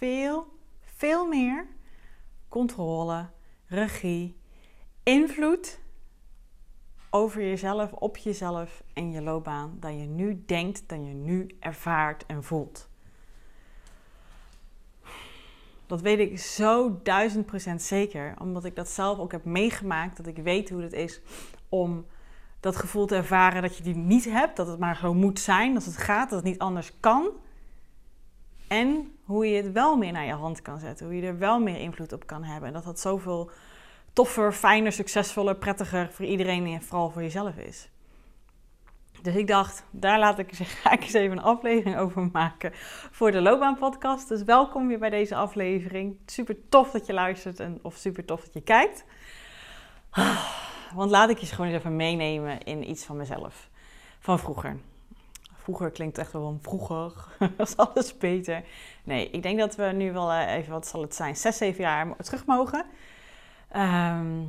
veel, veel meer controle, regie, invloed over jezelf, op jezelf en je loopbaan dan je nu denkt, dan je nu ervaart en voelt. Dat weet ik zo duizend procent zeker, omdat ik dat zelf ook heb meegemaakt, dat ik weet hoe het is om dat gevoel te ervaren dat je die niet hebt, dat het maar zo moet zijn, dat het gaat, dat het niet anders kan. En hoe je het wel meer naar je hand kan zetten. Hoe je er wel meer invloed op kan hebben. En dat dat zoveel toffer, fijner, succesvoller, prettiger voor iedereen en vooral voor jezelf is. Dus ik dacht, daar laat ik, ga ik eens even een aflevering over maken voor de Loopbaanpodcast. Dus welkom weer bij deze aflevering. Super tof dat je luistert en, of super tof dat je kijkt. Want laat ik je gewoon eens even meenemen in iets van mezelf. Van vroeger. Vroeger klinkt echt wel vroeger. was alles beter. Nee, ik denk dat we nu wel eh, even, wat zal het zijn, zes, zeven jaar terug mogen. Ehm,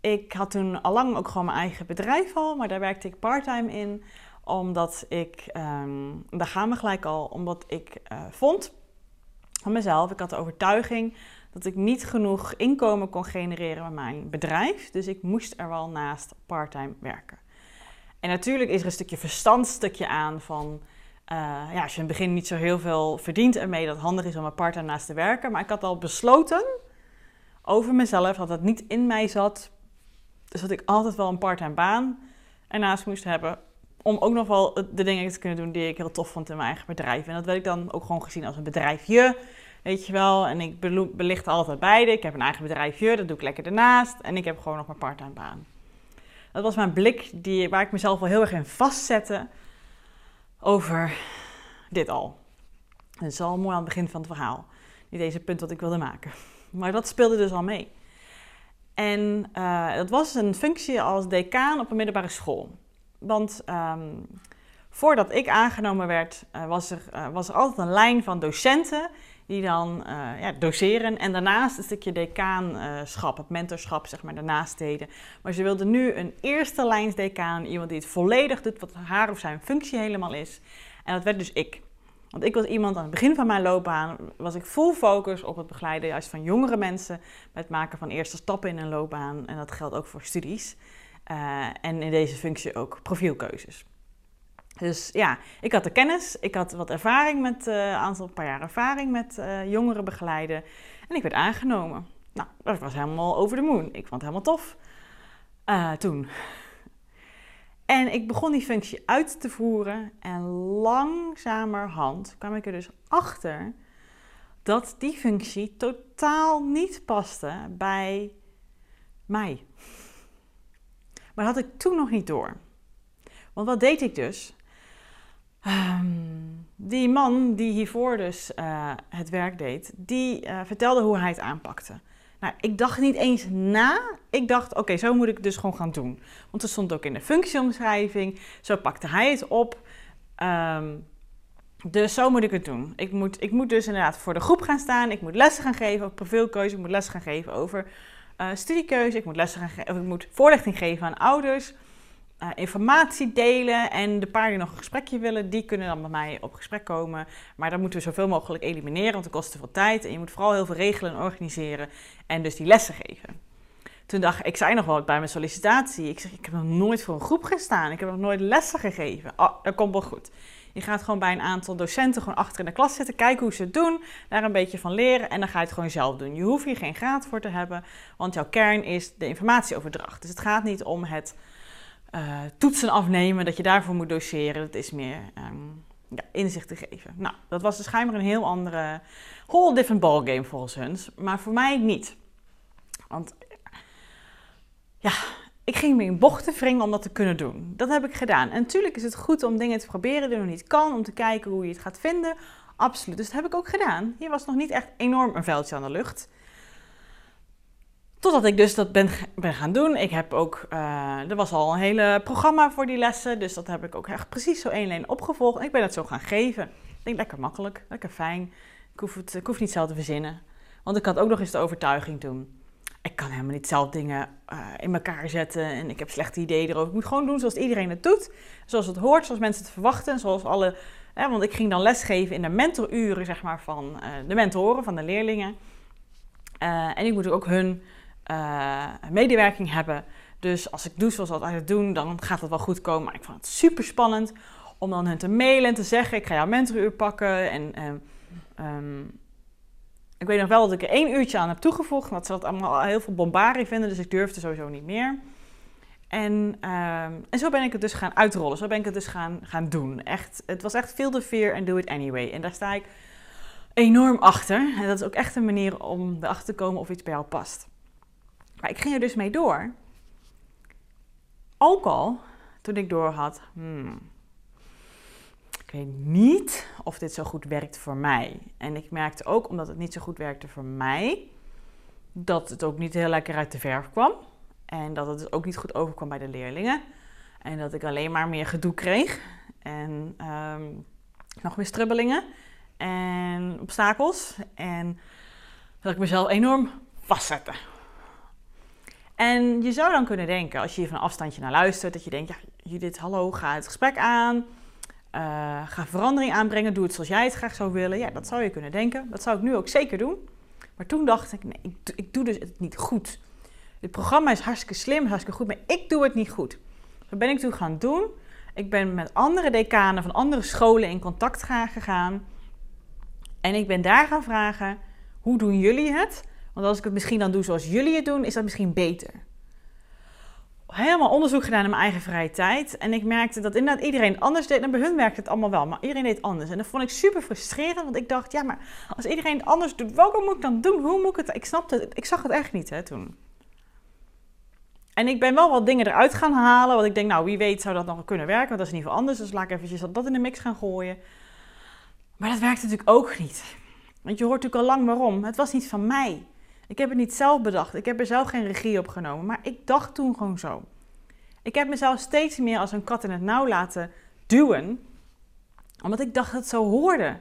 ik had toen al lang ook gewoon mijn eigen bedrijf al, maar daar werkte ik parttime in. Omdat ik, um, daar gaan we gelijk al, omdat ik uh, vond van mezelf, ik had de overtuiging dat ik niet genoeg inkomen kon genereren met mijn bedrijf. Dus ik moest er wel naast parttime werken. En natuurlijk is er een stukje verstandstukje aan van... Uh, ja, als je in het begin niet zo heel veel verdient ermee, dat het handig is om een part naast te werken. Maar ik had al besloten over mezelf dat het niet in mij zat. Dus dat ik altijd wel een part-time baan ernaast moest hebben. Om ook nog wel de dingen te kunnen doen die ik heel tof vond in mijn eigen bedrijf. En dat werd ik dan ook gewoon gezien als een bedrijfje. Weet je wel. En ik belicht altijd beide. Ik heb een eigen bedrijfje, dat doe ik lekker ernaast. En ik heb gewoon nog mijn part-time baan. Dat was mijn blik die, waar ik mezelf wel heel erg in vastzette over dit al. Het is al mooi aan het begin van het verhaal. Niet deze punt wat ik wilde maken. Maar dat speelde dus al mee. En dat was een functie als decaan op een middelbare school. Want ehm, voordat ik aangenomen werd, uh, was, er, uh, was er altijd een lijn van docenten die dan uh, ja, doseren. En daarnaast een stukje decaanschap, het mentorschap, zeg maar, daarnaast deden. Maar ze wilden nu een eerste lijns decaan, iemand die het volledig doet wat haar of zijn functie helemaal is. En dat werd dus ik. Want ik was iemand aan het begin van mijn loopbaan, was ik full focus op het begeleiden juist van jongere mensen. Met het maken van eerste stappen in een loopbaan. En dat geldt ook voor studies. Uh, en in deze functie ook profielkeuzes. Dus ja, ik had de kennis, ik had wat ervaring met een uh, aantal paar jaar ervaring met uh, jongeren begeleiden. En ik werd aangenomen. Nou, dat was helemaal over de moon. Ik vond het helemaal tof uh, toen. En ik begon die functie uit te voeren en langzamerhand kwam ik er dus achter dat die functie totaal niet paste bij mij. Maar dat had ik toen nog niet door. Want wat deed ik dus? Um, die man die hiervoor dus uh, het werk deed, die uh, vertelde hoe hij het aanpakte. Nou, ik dacht niet eens na. Ik dacht, oké, zo moet ik het dus gewoon gaan doen. Want er stond ook in de functieomschrijving. Zo pakte hij het op. Um, dus zo moet ik het doen. Ik moet, ik moet dus inderdaad voor de groep gaan staan. Ik moet lessen gaan geven over profielkeuze. Ik moet lessen gaan geven over uh, studiekeuze. Ik moet, lessen gaan geven, ik moet voorlichting geven aan ouders uh, informatie delen. En de paar die nog een gesprekje willen, die kunnen dan bij mij op gesprek komen. Maar dan moeten we zoveel mogelijk elimineren, want het kost te veel tijd. En je moet vooral heel veel regelen en organiseren en dus die lessen geven. Toen dacht ik, ik zei nog wel bij mijn sollicitatie, ik zeg, ik heb nog nooit voor een groep gestaan. Ik heb nog nooit lessen gegeven. Oh, dat komt wel goed. Je gaat gewoon bij een aantal docenten gewoon achter in de klas zitten, kijken hoe ze het doen, daar een beetje van leren en dan ga je het gewoon zelf doen. Je hoeft hier geen graad voor te hebben, want jouw kern is de informatieoverdracht. Dus het gaat niet om het uh, toetsen afnemen, dat je daarvoor moet doseren. Dat is meer um, ja, inzicht te geven. Nou, dat was dus schijnbaar een heel andere, whole different ballgame volgens hun. Maar voor mij niet. Want ja, ik ging me in bochten wringen om dat te kunnen doen. Dat heb ik gedaan. En natuurlijk is het goed om dingen te proberen die nog niet kan, om te kijken hoe je het gaat vinden. Absoluut. Dus dat heb ik ook gedaan. Hier was nog niet echt enorm een veldje aan de lucht. Totdat ik dus dat ben, ben gaan doen. Ik heb ook, uh, er was al een hele programma voor die lessen. Dus dat heb ik ook echt precies zo één lijn opgevolgd. En ik ben het zo gaan geven. Ik denk lekker makkelijk, lekker fijn. Ik hoef, het, ik hoef niet zelf te verzinnen. Want ik had ook nog eens de overtuiging toen. Ik kan helemaal niet zelf dingen uh, in elkaar zetten. En ik heb slechte ideeën erover. Ik moet gewoon doen zoals iedereen het doet. Zoals het hoort, zoals mensen het verwachten. Zoals alle. Hè, want ik ging dan lesgeven in de mentoruren, zeg maar, van uh, de mentoren, van de leerlingen. en ik moet ook hun uh, medewerking hebben. Dus als ik doe zoals altijd doen, dan gaat het wel goed komen. Maar ik vond het super spannend om dan hun te mailen en te zeggen: ik ga jouw mentoruur pakken. En um, ik weet nog wel dat ik er één uurtje aan heb toegevoegd, want ze dat allemaal heel veel bombarie vinden, dus ik durfde sowieso niet meer. En, um, en zo ben ik het dus gaan uitrollen, zo ben ik het dus gaan, gaan doen. Echt, het was echt feel the fear and do it anyway. En daar sta ik enorm achter. En dat is ook echt een manier om erachter te komen of iets bij jou past. Maar ik ging er dus mee door. Ook al toen ik door had, hmm, ik weet niet of dit zo goed werkt voor mij. En ik merkte ook, omdat het niet zo goed werkte voor mij, dat het ook niet heel lekker uit de verf kwam. En dat het dus ook niet goed overkwam bij de leerlingen. En dat ik alleen maar meer gedoe kreeg. En um, nog meer strubbelingen en obstakels. En dat ik mezelf enorm vastzette. En je zou dan kunnen denken, als je hier van afstandje naar luistert, dat je denkt, ja, Judith, hallo, ga het gesprek aan. Uh, ga verandering aanbrengen, doe het zoals jij het graag zou willen. Ja, dat zou je kunnen denken. Dat zou ik nu ook zeker doen. Maar toen dacht ik, nee, ik, ik doe dus het niet goed. Dit programma is hartstikke slim, hartstikke goed, maar ik doe het niet goed. Wat ben ik toen gaan doen? Ik ben met andere decanen van andere scholen in contact gegaan. En ik ben daar gaan vragen, hoe doen jullie het? Want als ik het misschien dan doe zoals jullie het doen, is dat misschien beter. Helemaal onderzoek gedaan in mijn eigen vrije tijd. En ik merkte dat inderdaad iedereen anders deed. En bij hun werkte het allemaal wel, maar iedereen deed anders. En dat vond ik super frustrerend, want ik dacht, ja, maar als iedereen het anders doet, welke moet ik dan doen? Hoe moet ik het? Ik snapte het, ik zag het echt niet hè, toen. En ik ben wel wat dingen eruit gaan halen, want ik denk, nou, wie weet zou dat nog kunnen werken, want dat is ieder geval anders. Dus laat ik eventjes dat in de mix gaan gooien. Maar dat werkte natuurlijk ook niet. Want je hoort natuurlijk al lang waarom. Het was niet van mij. Ik heb het niet zelf bedacht. Ik heb er zelf geen regie op genomen. Maar ik dacht toen gewoon zo. Ik heb mezelf steeds meer als een kat in het nauw laten duwen. Omdat ik dacht dat het zo hoorde.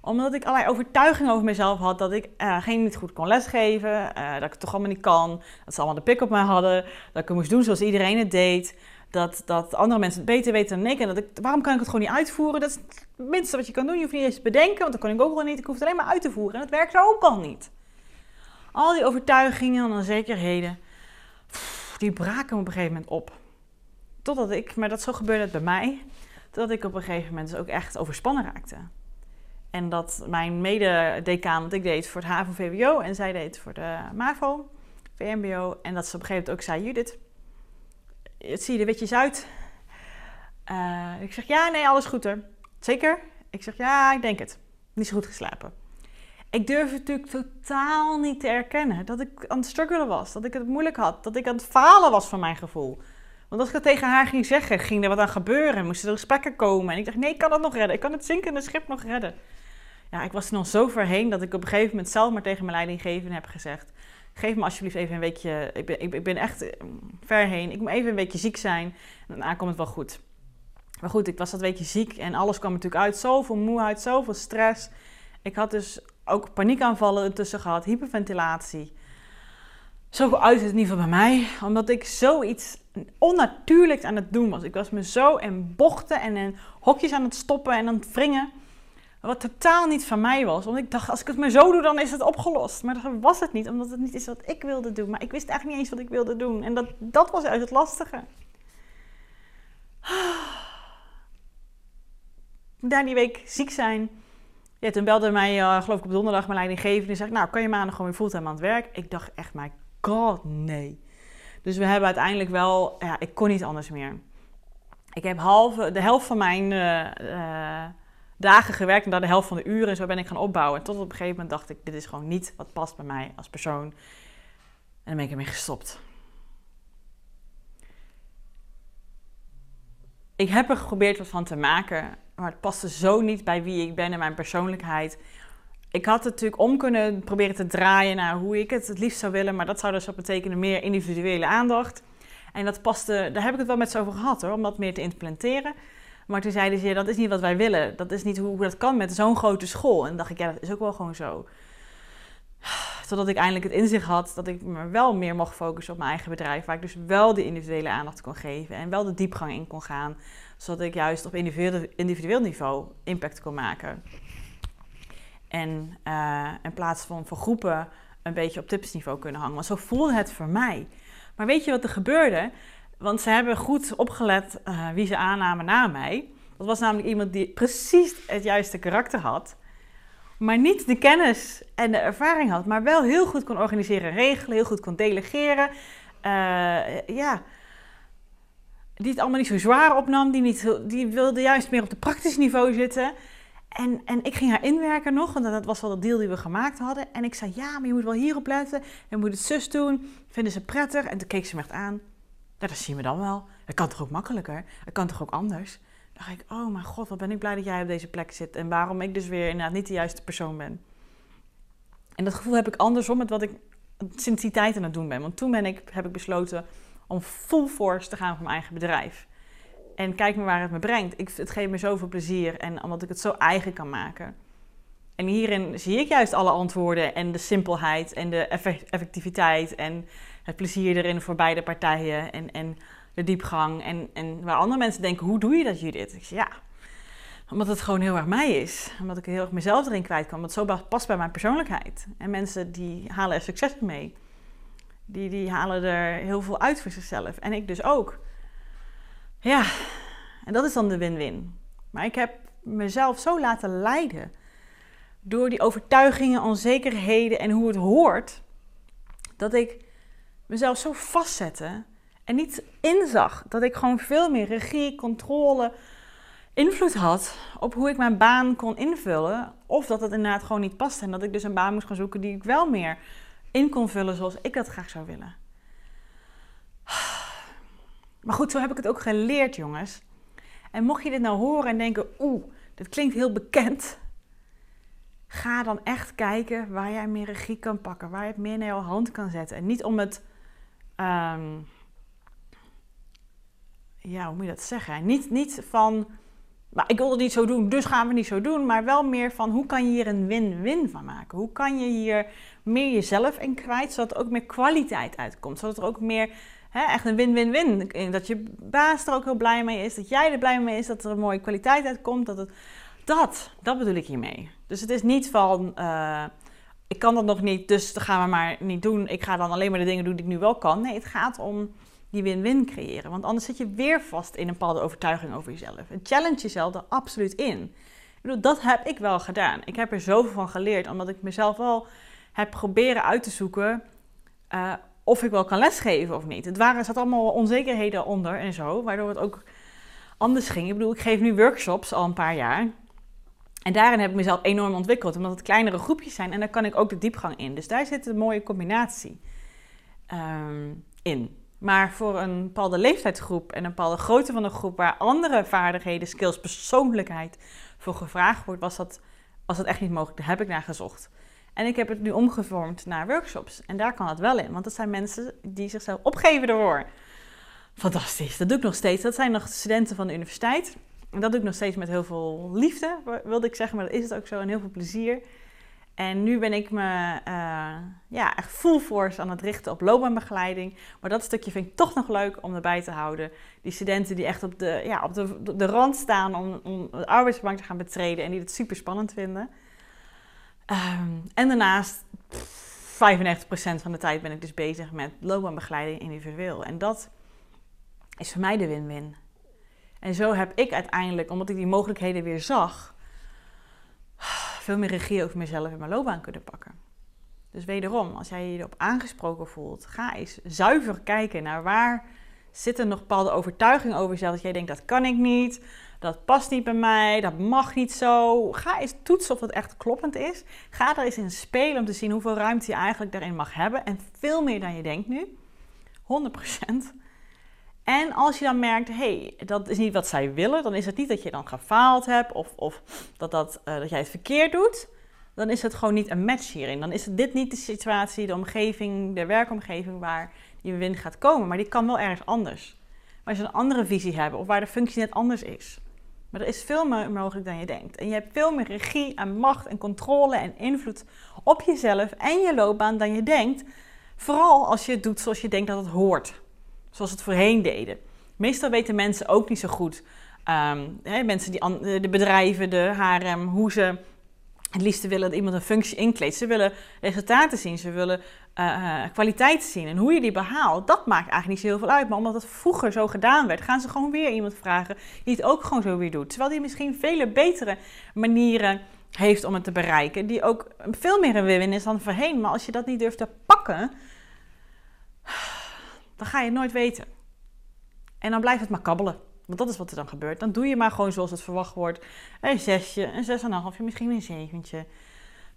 Omdat ik allerlei overtuigingen over mezelf had dat ik uh, geen niet goed kon lesgeven. Uh, dat ik het toch allemaal niet kan. Dat ze allemaal de pik op mij hadden. Dat ik het moest doen zoals iedereen het deed. Dat, dat andere mensen het beter weten dan ik. En dat ik, waarom kan ik het gewoon niet uitvoeren? Dat is het minste wat je kan doen. Je hoeft niet eens te bedenken, want dat kan ik ook wel niet. Ik hoef het alleen maar uit te voeren. En dat werkt ook al niet. Al die overtuigingen en onzekerheden, die braken op een gegeven moment op. Totdat ik, maar dat zo gebeurde het bij mij, totdat ik op een gegeven moment dus ook echt overspannen raakte. En dat mijn mede-decaan, want ik deed voor het HAVO-VWO en zij deed voor de MAVO, VMBO. En dat ze op een gegeven moment ook zei, Judith, het zie je er witjes uit. Uh, ik zeg, ja, nee, alles goed er. Zeker? Ik zeg, ja, ik denk het. Niet zo goed geslapen. Ik durf natuurlijk totaal niet te erkennen dat ik aan het struggelen was. Dat ik het moeilijk had. Dat ik aan het falen was van mijn gevoel. Want als ik het tegen haar ging zeggen, ging er wat aan gebeuren. Moesten er gesprekken komen. En ik dacht, nee, ik kan het nog redden. Ik kan het zinkende schip nog redden. Ja, ik was er nog zo verheen dat ik op een gegeven moment zelf maar tegen mijn leidinggevende heb gezegd... Geef me alsjeblieft even een weekje... Ik ben, ik, ben echt eh, ver heen. Ik moet even een weekje ziek zijn. En daarna komt het wel goed. Maar goed, ik was dat weekje ziek en alles kwam natuurlijk uit. Zoveel moeheid, zoveel stress. Ik had dus ook paniekaanvallen intussen gehad, hyperventilatie. Zo uit het in ieder geval bij mij, omdat ik zoiets onnatuurlijks aan het doen was. Ik was me zo in bochten en in hokjes aan het stoppen en aan het wringen. Wat totaal niet van mij was. Want ik dacht, als ik het maar zo doe, dan is het opgelost. Maar dat was het niet, omdat het niet is wat ik wilde doen. Maar ik wist eigenlijk niet eens wat ik wilde doen. En dat, dat was uit het lastige. Daar die week ziek zijn ja, toen belde mij, uh, geloof ik op donderdag, mijn leidinggevende. En zei, nou, kan je maandag gewoon weer fulltime aan het werk? Ik dacht echt, my god, nee. Dus we hebben uiteindelijk wel, ja, ik kon niet anders meer. Ik heb halve, de helft van mijn uh, dagen gewerkt en daar de helft van de uren. En zo ben ik gaan opbouwen. Tot op een gegeven moment dacht ik, dit is gewoon niet wat past bij mij als persoon. En dan ben ik ermee gestopt. Ik heb er geprobeerd wat van te maken, maar het paste zo niet bij wie ik ben en mijn persoonlijkheid. Ik had het natuurlijk om kunnen proberen te draaien naar hoe ik het het liefst zou willen, maar dat zou dus betekenen meer individuele aandacht. En dat paste, daar heb ik het wel met ze over gehad hoor, om dat meer te implementeren. Maar toen zeiden ze, dat is niet wat wij willen. Dat is niet hoe dat kan met zo'n grote school. En dacht ik, ja, dat is ook wel gewoon zo. Totdat ik eindelijk het inzicht had dat ik me wel meer mocht focussen op mijn eigen bedrijf. Waar ik dus wel de individuele aandacht kon geven en wel de diepgang in kon gaan. Zodat ik juist op individueel, niveau impact kon maken. En uh, in plaats van voor groepen een beetje op tipsniveau kunnen hangen. Want zo voelde het voor mij. Maar weet je wat er gebeurde? Want ze hebben goed opgelet uh, wie ze aannamen na mij. Dat was namelijk iemand die precies het juiste karakter had. Maar niet de kennis en de ervaring had. Maar wel heel goed kon organiseren regelen. Heel goed kon delegeren. Uh, ja. Die het allemaal niet zo zwaar opnam. Die, niet, die wilde juist meer op het praktisch niveau zitten. En, en ik ging haar inwerken nog, want dat was wel de deal die we gemaakt hadden. En ik zei, ja, maar je moet wel hierop letten. Je moet het zus doen. Vinden ze prettig? En toen keek ze me echt aan. Ja, dat zien we dan wel. Het kan toch ook makkelijker? Het kan toch ook anders? Dacht ik, oh mijn god, wat ben ik blij dat jij op deze plek zit. En waarom ik dus weer inderdaad niet de juiste persoon ben. En dat gevoel heb ik andersom met wat ik sinds die tijd aan het doen ben. Want toen ben ik, heb ik besloten om full force te gaan voor mijn eigen bedrijf. En kijk maar waar het me brengt. Ik, het geeft me zoveel plezier en omdat ik het zo eigen kan maken. En hierin zie ik juist alle antwoorden en de simpelheid en de effectiviteit en het plezier erin voor beide partijen en, en de diepgang. En, en waar andere mensen denken, hoe doe je dat Judith? Ik zeg ja, omdat het gewoon heel erg mij is. Omdat ik heel erg mezelf erin kwijt kan. Want zo past bij mijn persoonlijkheid. En mensen die halen er succes mee. Die, die halen er heel veel uit voor zichzelf. En ik dus ook. Ja, en dat is dan de win-win. Maar ik heb mezelf zo laten leiden door die overtuigingen, onzekerheden en hoe het hoort, dat ik mezelf zo vastzette en niet inzag dat ik gewoon veel meer regie, controle, invloed had op hoe ik mijn baan kon invullen. Of dat het inderdaad gewoon niet paste en dat ik dus een baan moest gaan zoeken die ik wel meer in kon vullen zoals ik dat graag zou willen. Maar goed, zo heb ik het ook geleerd, jongens. En mocht je dit nou horen en denken, oeh, dit klinkt heel bekend. Ga dan echt kijken waar jij meer regie kan pakken, waar je het meer naar jouw hand kan zetten. En niet om het, um, ja, hoe moet je dat zeggen? Niet, niet van, maar ik wil het niet zo doen, dus gaan we niet zo doen. Maar wel meer van, hoe kan je hier een win-win van maken? Hoe kan je hier meer jezelf in kwijt, zodat er ook meer kwaliteit uitkomt? Zodat er ook meer echt een win-win-win. Dat je baas er ook heel blij mee is, dat jij er blij mee is, dat er een mooie kwaliteit uitkomt. Dat, het, dat, dat bedoel ik hiermee. Dus het is niet van, uh, ik kan dat nog niet, dus dat gaan we maar niet doen. Ik ga dan alleen maar de dingen doen die ik nu wel kan. Nee, het gaat om die win-win creëren. Want anders zit je weer vast in een bepaalde overtuiging over jezelf. En challenge jezelf er absoluut in. Ik bedoel, dat heb ik wel gedaan. Ik heb er zoveel van geleerd, omdat ik mezelf wel heb proberen uit te zoeken... Uh, of ik wel kan lesgeven of niet. Het waren, zat allemaal onzekerheden onder en zo, waardoor het ook anders ging. Ik bedoel, ik geef nu workshops al een paar jaar. En daarin heb ik mezelf enorm ontwikkeld, omdat het kleinere groepjes zijn en daar kan ik ook de diepgang in. Dus daar zit een mooie combinatie ehm, in. Maar voor een bepaalde leeftijdsgroep en een bepaalde grootte van de groep, waar andere vaardigheden, skills, persoonlijkheid voor gevraagd wordt, was dat, was dat echt niet mogelijk. Daar heb ik naar gezocht. En ik heb het nu omgevormd naar workshops. En daar kan het wel in, want dat zijn mensen die zichzelf opgeven ervoor. Fantastisch, dat doe ik nog steeds. Dat zijn nog studenten van de universiteit. En dat doe ik nog steeds met heel veel liefde, wilde ik zeggen, maar dat is het ook zo en heel veel plezier. En nu ben ik me uh, ja, echt full force aan het richten op loopbaanbegeleiding. Maar dat stukje vind ik toch nog leuk om erbij te houden. Die studenten die echt op de, ja, op de, de rand staan om, om de arbeidsmarkt te gaan betreden en die het super spannend vinden. Um, en daarnaast, 95% van de tijd ben ik dus bezig met loopbaanbegeleiding individueel. En dat is voor mij de win-win. En zo heb ik uiteindelijk, omdat ik die mogelijkheden weer zag, veel meer regie over mezelf en mijn loopbaan kunnen pakken. Dus wederom, als jij je erop aangesproken voelt, ga eens zuiver kijken naar waar Zitten nog bepaalde overtuigingen over jezelf dat jij denkt dat kan ik niet, dat past niet bij mij, dat mag niet zo. Ga eens toetsen of dat echt kloppend is. Ga er eens in spelen om te zien hoeveel ruimte je eigenlijk daarin mag hebben. En veel meer dan je denkt nu. 100%. En als je dan merkt, hey, dat is niet wat zij willen, dan is het niet dat je dan gefaald hebt of, of dat, dat, uh, dat jij het verkeerd doet. Dan is het gewoon niet een match hierin. Dan is dit niet de situatie, de omgeving, de werkomgeving waar die win gaat komen. Maar die kan wel ergens anders. Waar ze een andere visie hebben of waar de functie net anders is. Maar er is veel meer mogelijk dan je denkt. En je hebt veel meer regie en macht en controle en invloed op jezelf en je loopbaan dan je denkt. Vooral als je het doet zoals je denkt dat het hoort. Zoals het voorheen deden. Meestal weten mensen ook niet zo goed. Um, hè, mensen die de bedrijven, de HRM, hoe ze het liefst willen dat iemand een functie inkleedt. Ze willen resultaten zien, ze willen uh, kwaliteit zien. En hoe je die behaalt, dat maakt eigenlijk niet zo heel veel uit. Maar omdat het vroeger zo gedaan werd, gaan ze gewoon weer iemand vragen die het ook gewoon zo weer doet. Terwijl die misschien vele betere manieren heeft om het te bereiken. Die ook veel meer een win is dan voorheen. Maar als je dat niet durft te pakken, dan ga je het nooit weten. En dan blijft het maar kabbelen. Want dat is wat er dan gebeurt. Dan doe je maar gewoon zoals het verwacht wordt. Een zesje, een zes en een halfje, misschien een zeventje.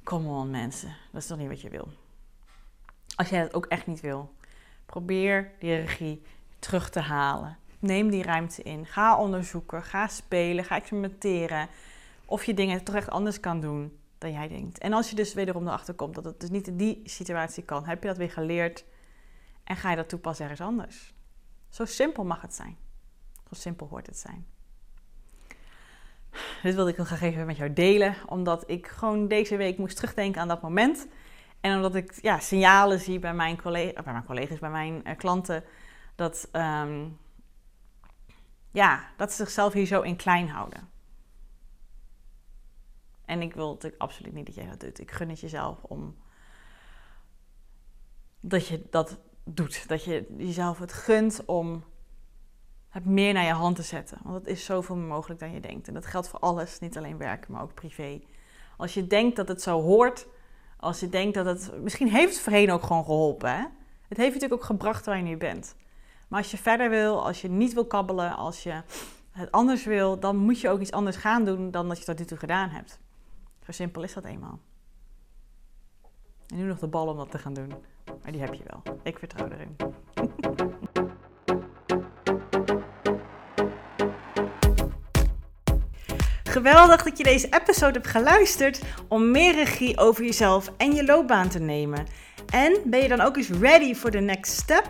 Come on mensen, dat is toch niet wat je wil. Als jij dat ook echt niet wil, probeer die regie terug te halen. Neem die ruimte in. Ga onderzoeken, ga spelen, ga experimenteren. Of je dingen toch echt anders kan doen dan jij denkt. En als je dus wederom erachter komt dat het dus niet in die situatie kan, heb je dat weer geleerd en ga je dat toepassen ergens anders. Zo simpel mag het zijn. Zo simpel hoort het zijn. Dit wilde ik heel graag even met jou delen, omdat ik gewoon deze week moest terugdenken aan dat moment. En omdat ik ja, signalen zie bij mijn, collega, bij mijn collega's, bij mijn uh, klanten, dat, um, ja, dat ze zichzelf hier zo in klein houden. En ik wil het absoluut niet dat jij dat doet. Ik gun het jezelf om dat je dat doet. Dat je jezelf het gunt om het meer naar je hand te zetten. Want het is zoveel meer mogelijk dan je denkt. En dat geldt voor alles, niet alleen werken, maar ook privé. Als je denkt dat het zo hoort, als je denkt dat het. Misschien heeft het voorheen ook gewoon geholpen. Hè? Het heeft natuurlijk ook gebracht waar je nu bent. Maar als je verder wil, als je niet wil kabbelen, als je het anders wil, dan moet je ook iets anders gaan doen dan dat je tot nu toe gedaan hebt. Zo simpel is dat eenmaal. En nu nog de bal om dat te gaan doen. Maar die heb je wel. Ik vertrouw erin. Geweldig dat je deze episode hebt geluisterd om meer regie over jezelf en je loopbaan te nemen. En ben je dan ook eens ready for the next step?